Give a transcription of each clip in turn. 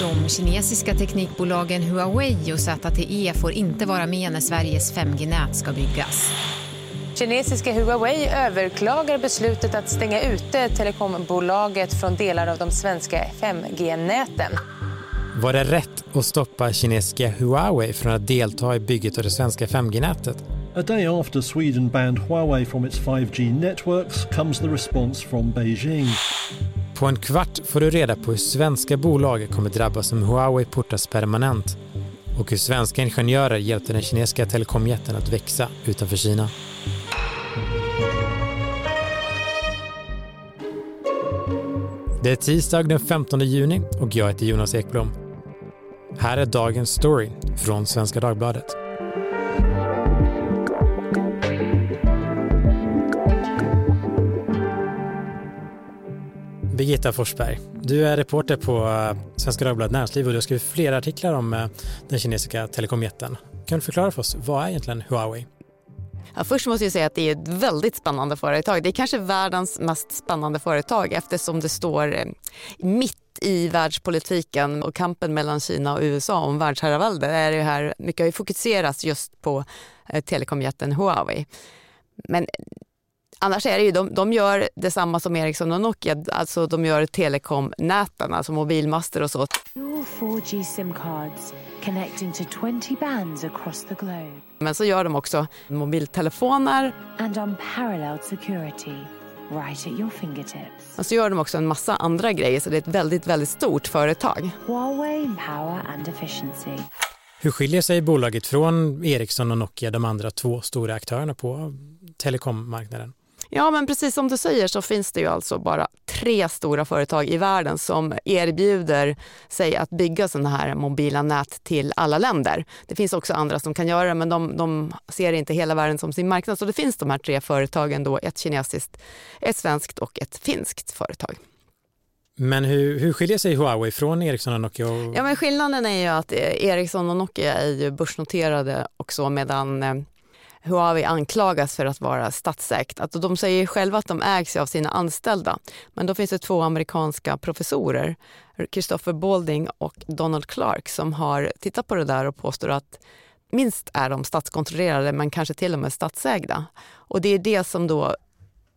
De kinesiska teknikbolagen Huawei och ZTE får inte vara med när Sveriges 5G-nät ska byggas. Kinesiska Huawei överklagar beslutet att stänga ute telekombolaget från delar av de svenska 5G-näten. Var det rätt att stoppa kinesiska Huawei från att delta i bygget av det svenska 5G-nätet? A day after Sweden banned Huawei from its 5G networks comes the response from Beijing. På en kvart får du reda på hur svenska bolag kommer drabbas om Huawei portas permanent och hur svenska ingenjörer hjälpte den kinesiska telekomjätten att växa utanför Kina. Det är tisdag den 15 juni och jag heter Jonas Ekblom. Här är dagens story från Svenska Dagbladet. Birgitta Forsberg, du är reporter på eh, Svenska Dagbladet Näringsliv och du har skrivit flera artiklar om eh, den kinesiska telekomjätten. Kan du förklara för oss, vad är egentligen Huawei? Ja, först måste jag säga att det är ett väldigt spännande företag. Det är kanske världens mest spännande företag eftersom det står eh, mitt i världspolitiken och kampen mellan Kina och USA om världsherravälde. Är det här, mycket har ju fokuserats just på telekomjätten Huawei. Men Annars är det ju, de, de gör detsamma som Ericsson och Nokia, alltså de gör telekomnäten, alltså mobilmaster och så. 4G sim cards connecting to 20 bands across the globe. Men så gör de också mobiltelefoner. And unparalleled security right at your fingertips. Och så gör de också en massa andra grejer, så det är ett väldigt, väldigt stort företag. Huawei Power and Efficiency. Hur skiljer sig bolaget från Ericsson och Nokia, de andra två stora aktörerna på telekommarknaden? Ja, men precis som du säger så finns det ju alltså bara tre stora företag i världen som erbjuder sig att bygga sådana här mobila nät till alla länder. Det finns också andra som kan göra det, men de, de ser inte hela världen som sin marknad. Så det finns de här tre företagen då, ett kinesiskt, ett svenskt och ett finskt företag. Men hur, hur skiljer sig Huawei från Ericsson och Nokia? Och... Ja, men skillnaden är ju att Ericsson och Nokia är ju börsnoterade också medan eh, Huawei anklagas för att vara statsägt. Alltså de säger själva att de ägs av sina anställda. Men då finns det två amerikanska professorer, Christopher Balding och Donald Clark, som har tittat på det där och påstår att minst är de statskontrollerade men kanske till och med statsägda. Och det är det som då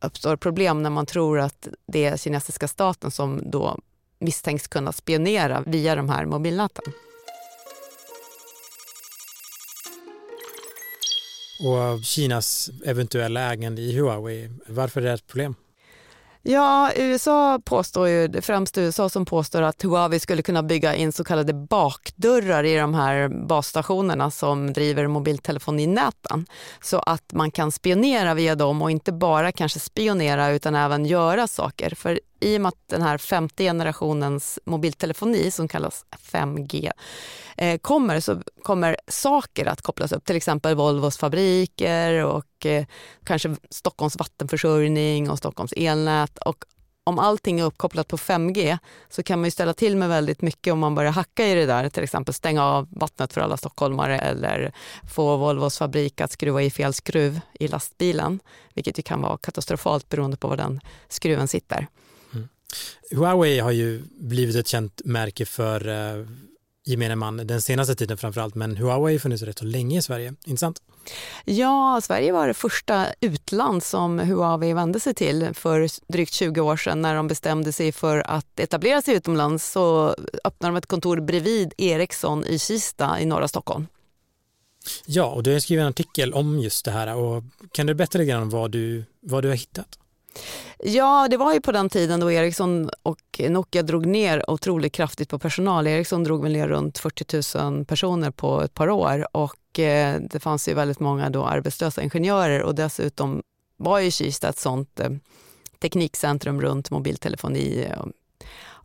uppstår problem när man tror att det är kinesiska staten som då misstänks kunna spionera via de här mobilnäten. Och Kinas eventuella ägande i Huawei. Varför är det ett problem? Ja, USA påstår ju, det är främst USA som påstår att Huawei skulle kunna bygga in så kallade bakdörrar i de här basstationerna som driver mobiltelefoninäten. Så att man kan spionera via dem och inte bara kanske spionera utan även göra saker. För i och med att den här femte generationens mobiltelefoni som kallas 5G eh, kommer så kommer saker att kopplas upp, till exempel Volvos fabriker och eh, kanske Stockholms vattenförsörjning och Stockholms elnät. Och om allting är uppkopplat på 5G så kan man ju ställa till med väldigt mycket om man börjar hacka i det där, till exempel stänga av vattnet för alla stockholmare eller få Volvos fabrik att skruva i fel skruv i lastbilen, vilket ju kan vara katastrofalt beroende på var den skruven sitter. Huawei har ju blivit ett känt märke för eh, gemene man den senaste tiden framförallt, men Huawei har funnits rätt så länge i Sverige, inte sant? Ja, Sverige var det första utland som Huawei vände sig till för drygt 20 år sedan när de bestämde sig för att etablera sig utomlands så öppnade de ett kontor bredvid Ericsson i Kista i norra Stockholm. Ja, och du har skrivit en artikel om just det här och kan du berätta lite grann om vad du, vad du har hittat? Ja, det var ju på den tiden då Ericsson och Nokia drog ner otroligt kraftigt på personal. Ericsson drog väl ner runt 40 000 personer på ett par år och eh, det fanns ju väldigt många då arbetslösa ingenjörer och dessutom var ju Kista ett sånt eh, teknikcentrum runt mobiltelefoni. Eh,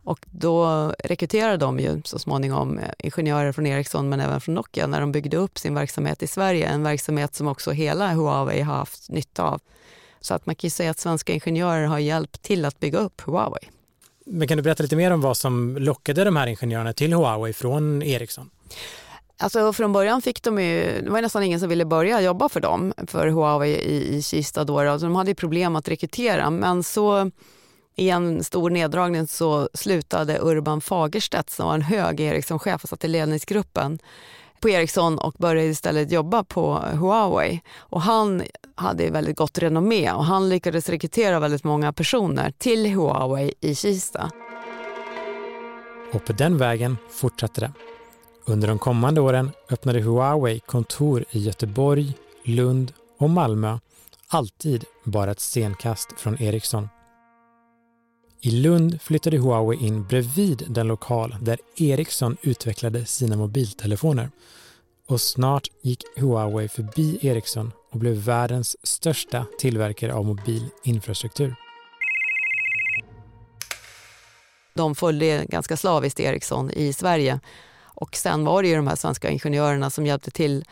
och då rekryterade de ju så småningom eh, ingenjörer från Ericsson men även från Nokia när de byggde upp sin verksamhet i Sverige. En verksamhet som också hela Huawei har haft nytta av. Så att man kan säga att svenska ingenjörer har hjälpt till att bygga upp Huawei. Men kan du berätta lite mer om vad som lockade de här ingenjörerna till Huawei från Ericsson? Alltså från början fick de ju, det var nästan ingen som ville börja jobba för dem, för Huawei i, i Kista då. Alltså de hade problem att rekrytera men så I en stor neddragning så slutade Urban Fagerstedt som var en hög Ericsson-chef och satt i ledningsgruppen på Ericsson och började istället jobba på Huawei. Och han hade väldigt gott renommé och han lyckades rekrytera väldigt många personer till Huawei i Kista. Och på den vägen fortsatte det. Under de kommande åren öppnade Huawei kontor i Göteborg, Lund och Malmö, alltid bara ett stenkast från Ericsson. I Lund flyttade Huawei in bredvid den lokal där Ericsson utvecklade sina mobiltelefoner. Och snart gick Huawei förbi Ericsson och blev världens största tillverkare av mobil infrastruktur. De följde ganska slaviskt Ericsson i Sverige. Och sen var det ju de här svenska ingenjörerna som hjälpte till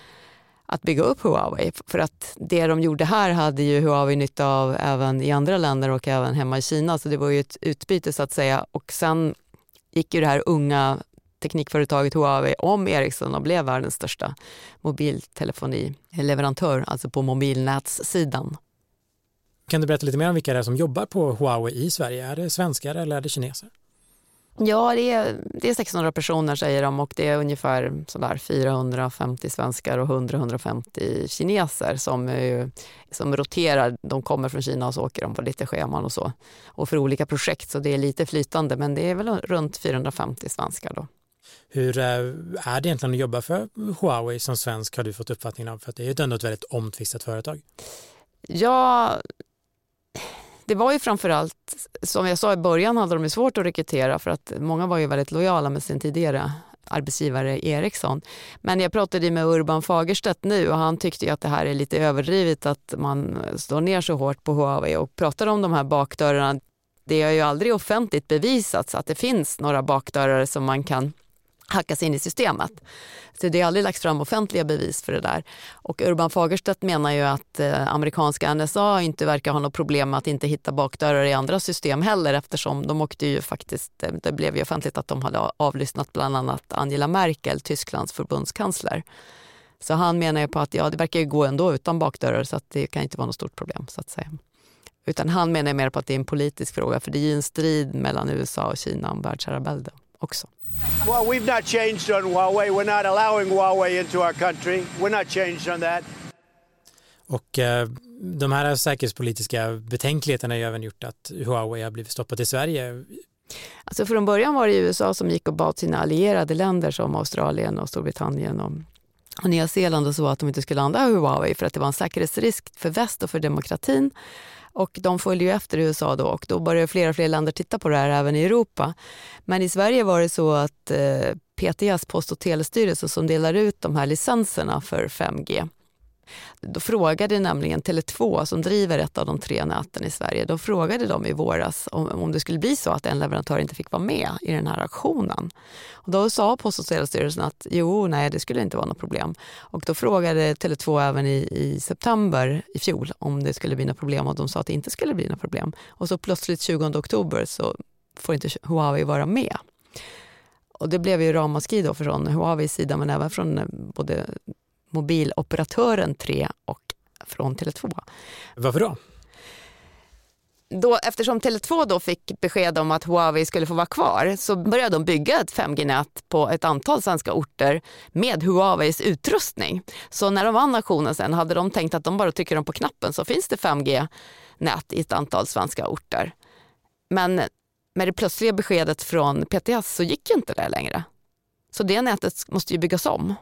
att bygga upp Huawei. För att det de gjorde här hade ju Huawei nytta av även i andra länder och även hemma i Kina. Så det var ju ett utbyte så att säga. Och sen gick ju det här unga teknikföretaget Huawei om Ericsson och blev världens största mobiltelefonileverantör, alltså på mobilnätssidan. Kan du berätta lite mer om vilka det är som jobbar på Huawei i Sverige? Är det svenskar eller är det kineser? Ja, det är, det är 600 personer säger de och det är ungefär sådär 450 svenskar och 100-150 kineser som, som roterar. De kommer från Kina och så åker de på lite scheman och så. Och för olika projekt så det är lite flytande men det är väl runt 450 svenskar då. Hur eh, är det egentligen att jobba för Huawei som svensk har du fått uppfattningen av? För det är ju ändå ett väldigt omtvistat företag. Ja, det var ju framförallt, som jag sa i början hade de svårt att rekrytera för att många var ju väldigt lojala med sin tidigare arbetsgivare Ericsson. Men jag pratade med Urban Fagerstedt nu och han tyckte att det här är lite överdrivet att man slår ner så hårt på Huawei och pratar om de här bakdörrarna. Det har ju aldrig offentligt bevisats att det finns några bakdörrar som man kan hackas in i systemet. Så det har aldrig lagts fram offentliga bevis för det där. Och Urban Fagerstedt menar ju att eh, amerikanska NSA inte verkar ha något problem med att inte hitta bakdörrar i andra system heller eftersom de åkte ju faktiskt, eh, det blev ju offentligt att de hade avlyssnat bland annat Angela Merkel, Tysklands förbundskansler. Så han menar ju på att ja, det verkar ju gå ändå utan bakdörrar så att det kan inte vara något stort problem så att säga. Utan han menar mer på att det är en politisk fråga för det är ju en strid mellan USA och Kina om världsherravälde också. Well, we've not changed on Huawei. We're not allowing Huawei into our country. We're not changed on that. Och eh, de här säkerhetspolitiska betänkligheterna har ju även gjort att Huawei har blivit stoppat i Sverige. Alltså från början var det USA som gick och bad sina allierade länder som Australien och Storbritannien och, och Nya Zeeland och så att de inte skulle använda Huawei för att det var en säkerhetsrisk för väst och för demokratin. Och de följer ju efter USA då och då börjar fler och fler länder titta på det här även i Europa. Men i Sverige var det så att eh, PTS, Post och telestyrelsen, som delar ut de här licenserna för 5G, då frågade nämligen Tele2 som driver ett av de tre näten i Sverige, då frågade de i våras om, om det skulle bli så att en leverantör inte fick vara med i den här auktionen. Och då sa Post och telestyrelsen att jo, nej, det skulle inte vara något problem. Och då frågade Tele2 även i, i september i fjol om det skulle bli något problem och de sa att det inte skulle bli något problem. Och så plötsligt 20 oktober så får inte Huawei vara med. Och det blev ju ramaskri då från Huaweis sida men även från eh, både mobiloperatören 3 och från Tele2. Varför då? Då, eftersom Tele2 då fick besked om att Huawei skulle få vara kvar så började de bygga ett 5G-nät på ett antal svenska orter med Huaweis utrustning. Så när de vann auktionen sen hade de tänkt att de bara trycker de på knappen så finns det 5G-nät i ett antal svenska orter. Men med det plötsliga beskedet från PTS så gick inte det längre. Så det nätet måste ju byggas om.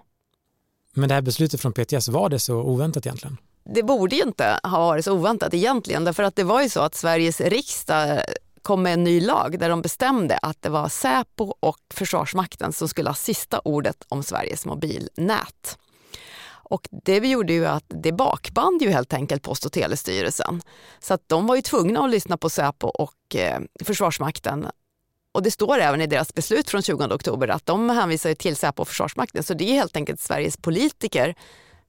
Men det här beslutet från PTS, var det så oväntat egentligen? Det borde ju inte ha varit så oväntat egentligen därför att det var ju så att Sveriges riksdag kom med en ny lag där de bestämde att det var Säpo och Försvarsmakten som skulle ha sista ordet om Sveriges mobilnät. Och det gjorde ju att det bakband ju helt enkelt Post och telestyrelsen. Så att de var ju tvungna att lyssna på Säpo och eh, Försvarsmakten och det står även i deras beslut från 20 oktober att de hänvisar till Säpo och Försvarsmakten. Så det är helt enkelt Sveriges politiker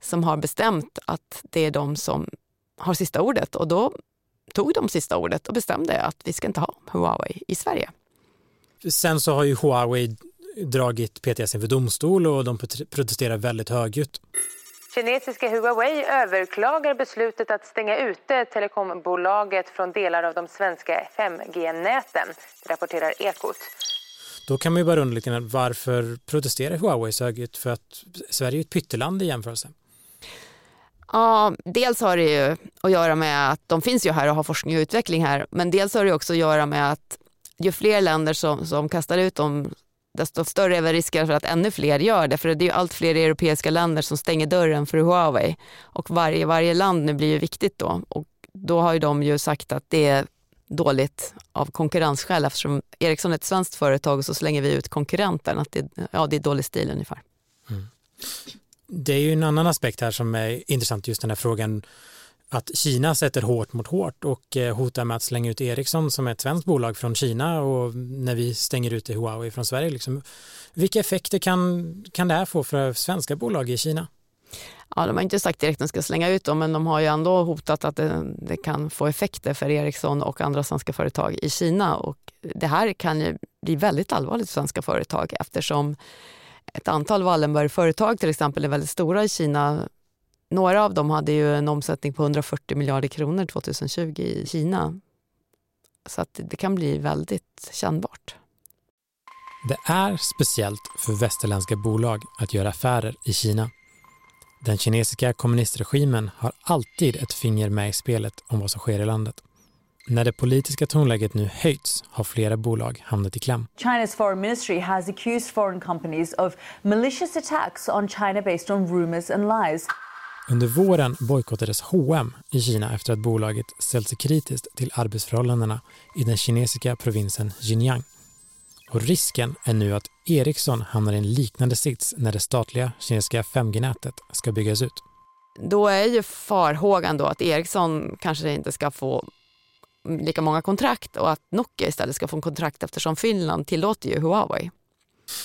som har bestämt att det är de som har sista ordet. Och då tog de sista ordet och bestämde att vi ska inte ha Huawei i Sverige. Sen så har ju Huawei dragit PTS inför domstol och de protesterar väldigt högljutt. Kinesiska Huawei överklagar beslutet att stänga ute telekombolaget från delar av de svenska 5G-näten, rapporterar Ekot. Då kan man ju bara undra lite grann, varför protesterar Huawei så högt? För att Sverige är ett pytteland i jämförelse. Ja, dels har det ju att göra med att de finns ju här och har forskning och utveckling här, men dels har det också att göra med att ju fler länder som, som kastar ut dem, desto större är väl risken för att ännu fler gör det. För det är ju allt fler europeiska länder som stänger dörren för Huawei. Och varje, varje land nu blir ju viktigt då. Och då har ju de ju sagt att det är dåligt av konkurrensskäl eftersom Ericsson är ett svenskt företag och så slänger vi ut konkurrenten. Att det, ja, det är dålig stil ungefär. Mm. Det är ju en annan aspekt här som är intressant, just den här frågan att Kina sätter hårt mot hårt och eh, hotar med att slänga ut Ericsson som är ett svenskt bolag från Kina och när vi stänger ut Huawei från Sverige. Liksom. Vilka effekter kan, kan det här få för svenska bolag i Kina? Ja, de har inte sagt direkt att de ska slänga ut dem, men de har ju ändå hotat att det, det, kan få effekter för Ericsson och andra svenska företag i Kina. Och det här kan ju bli väldigt allvarligt för svenska företag eftersom ett antal Wallenberg-företag till exempel är väldigt stora i Kina. Några av dem hade ju en omsättning på 140 miljarder kronor 2020 i Kina. Så att det kan bli väldigt kännbart. Det är speciellt för västerländska bolag att göra affärer i Kina. Den kinesiska kommunistregimen har alltid ett finger med i spelet om vad som sker i landet. När det politiska tonläget nu höjts har flera bolag hamnat i kläm. China's foreign ministry has accused foreign companies of malicious attacks on China based on rumors and lies. Under våren bojkottades H&M i Kina efter att bolaget ställt sig kritiskt till arbetsförhållandena i den kinesiska provinsen Xinjiang. Och risken är nu att Ericsson hamnar i en liknande sits när det statliga kinesiska 5G-nätet ska byggas ut. Då är ju farhågan då att Ericsson kanske inte ska få lika många kontrakt och att Nokia istället ska få en kontrakt eftersom Finland tillåter ju Huawei.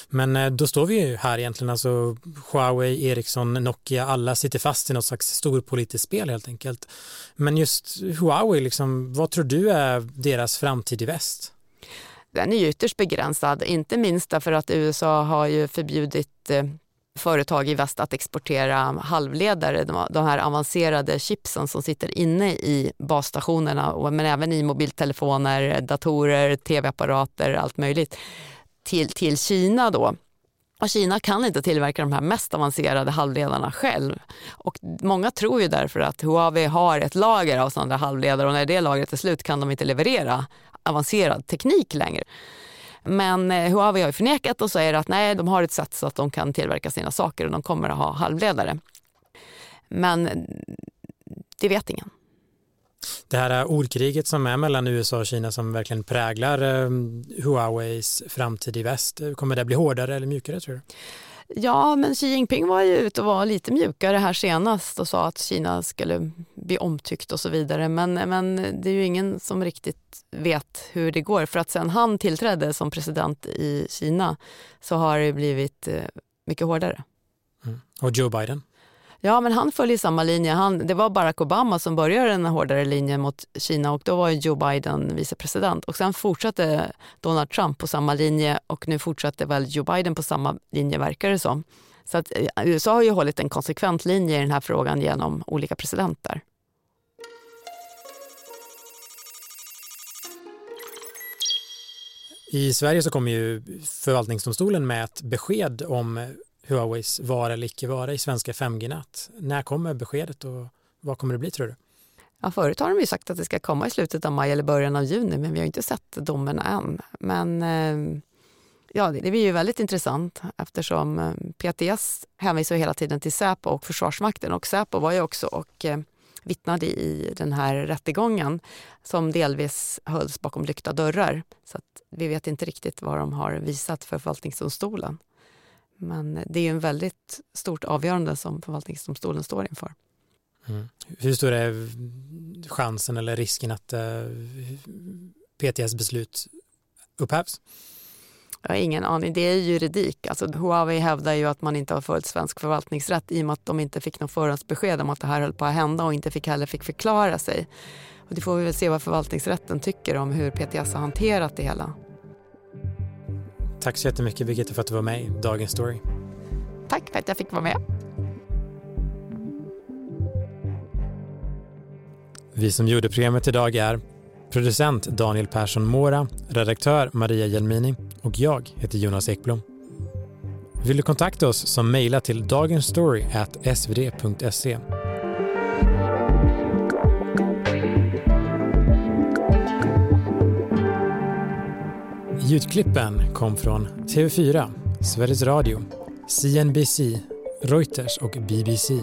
Men eh, då står vi ju här egentligen, alltså Huawei, Ericsson, Nokia, alla sitter fast i något slags storpolitiskt spel helt enkelt. Men just Huawei, liksom, vad tror du är deras framtid i väst? Den är ju ytterst begränsad, inte minst därför att USA har ju förbjudit eh, företag i väst att exportera halvledare, de här avancerade chipsen som sitter inne i basstationerna men även i mobiltelefoner, datorer, tv-apparater, allt möjligt till, till Kina då. Och Kina kan inte tillverka de här mest avancerade halvledarna själv. Och många tror ju därför att Huawei har ett lager av sådana halvledare och när det lagret är slut kan de inte leverera avancerad teknik längre. Men eh, Huawei har förnekat och säger att nej, de har ett sätt så att de kan tillverka sina saker och de kommer att ha halvledare. Men det vet ingen. Det här ordkriget som är mellan USA och Kina som verkligen präglar eh, Huaweis framtid i väst, kommer det bli hårdare eller mjukare tror du? Ja, men Xi Jinping var ju ute och var lite mjukare här senast och sa att Kina skulle bli omtyckt och så vidare. Men, men det är ju ingen som riktigt vet hur det går. För att sen han tillträdde som president i Kina så har det blivit eh, mycket hårdare. Mm. Och Joe Biden? Ja, men han följer samma linje. Han, det var Barack Obama som började den hårdare linjen mot Kina och då var Joe Biden vicepresident. Och sen fortsatte Donald Trump på samma linje och nu fortsatte väl Joe Biden på samma linje verkar det som. Så att eh, USA har ju hållit en konsekvent linje i den här frågan genom olika presidenter. I Sverige så kommer ju förvaltningsdomstolen med ett besked om Huaweis vara eller icke vara i svenska 5G-nät. När kommer beskedet och vad kommer det bli tror du? Ja, förut har de ju sagt att det ska komma i slutet av maj eller början av juni men vi har inte sett domen än. Men eh, ja, det blir ju väldigt intressant eftersom eh, PTS hänvisar hela tiden till Säpo och Försvarsmakten och Säpo var ju också och eh, vittnade i den här rättegången som delvis hölls bakom lyckta dörrar. Så vi vet inte riktigt vad de har visat för förvaltningsdomstolen. Men det är en väldigt stort avgörande som förvaltningsdomstolen står inför. Mm. Hur stor är chansen eller risken att eh, PTS beslut upphävs? Jag har ingen aning. Det är juridik. Alltså, Huawei hävdar ju att man inte har följt svensk förvaltningsrätt i och med att de inte fick något förhandsbesked om att det här höll på att hända och inte fick heller fick förklara sig. Och det får vi väl se vad förvaltningsrätten tycker om hur PTS har hanterat det hela. Tack så jättemycket Birgitta för att du var med i Dagens Story. Tack för att jag fick vara med. Vi som gjorde programmet idag är producent Daniel Persson Mora, redaktör Maria Jelmini och jag heter Jonas Ekblom. Vill du kontakta oss så mejla till dagensstory.svd.se Ljudklippen kom från TV4, Sveriges Radio, CNBC, Reuters och BBC.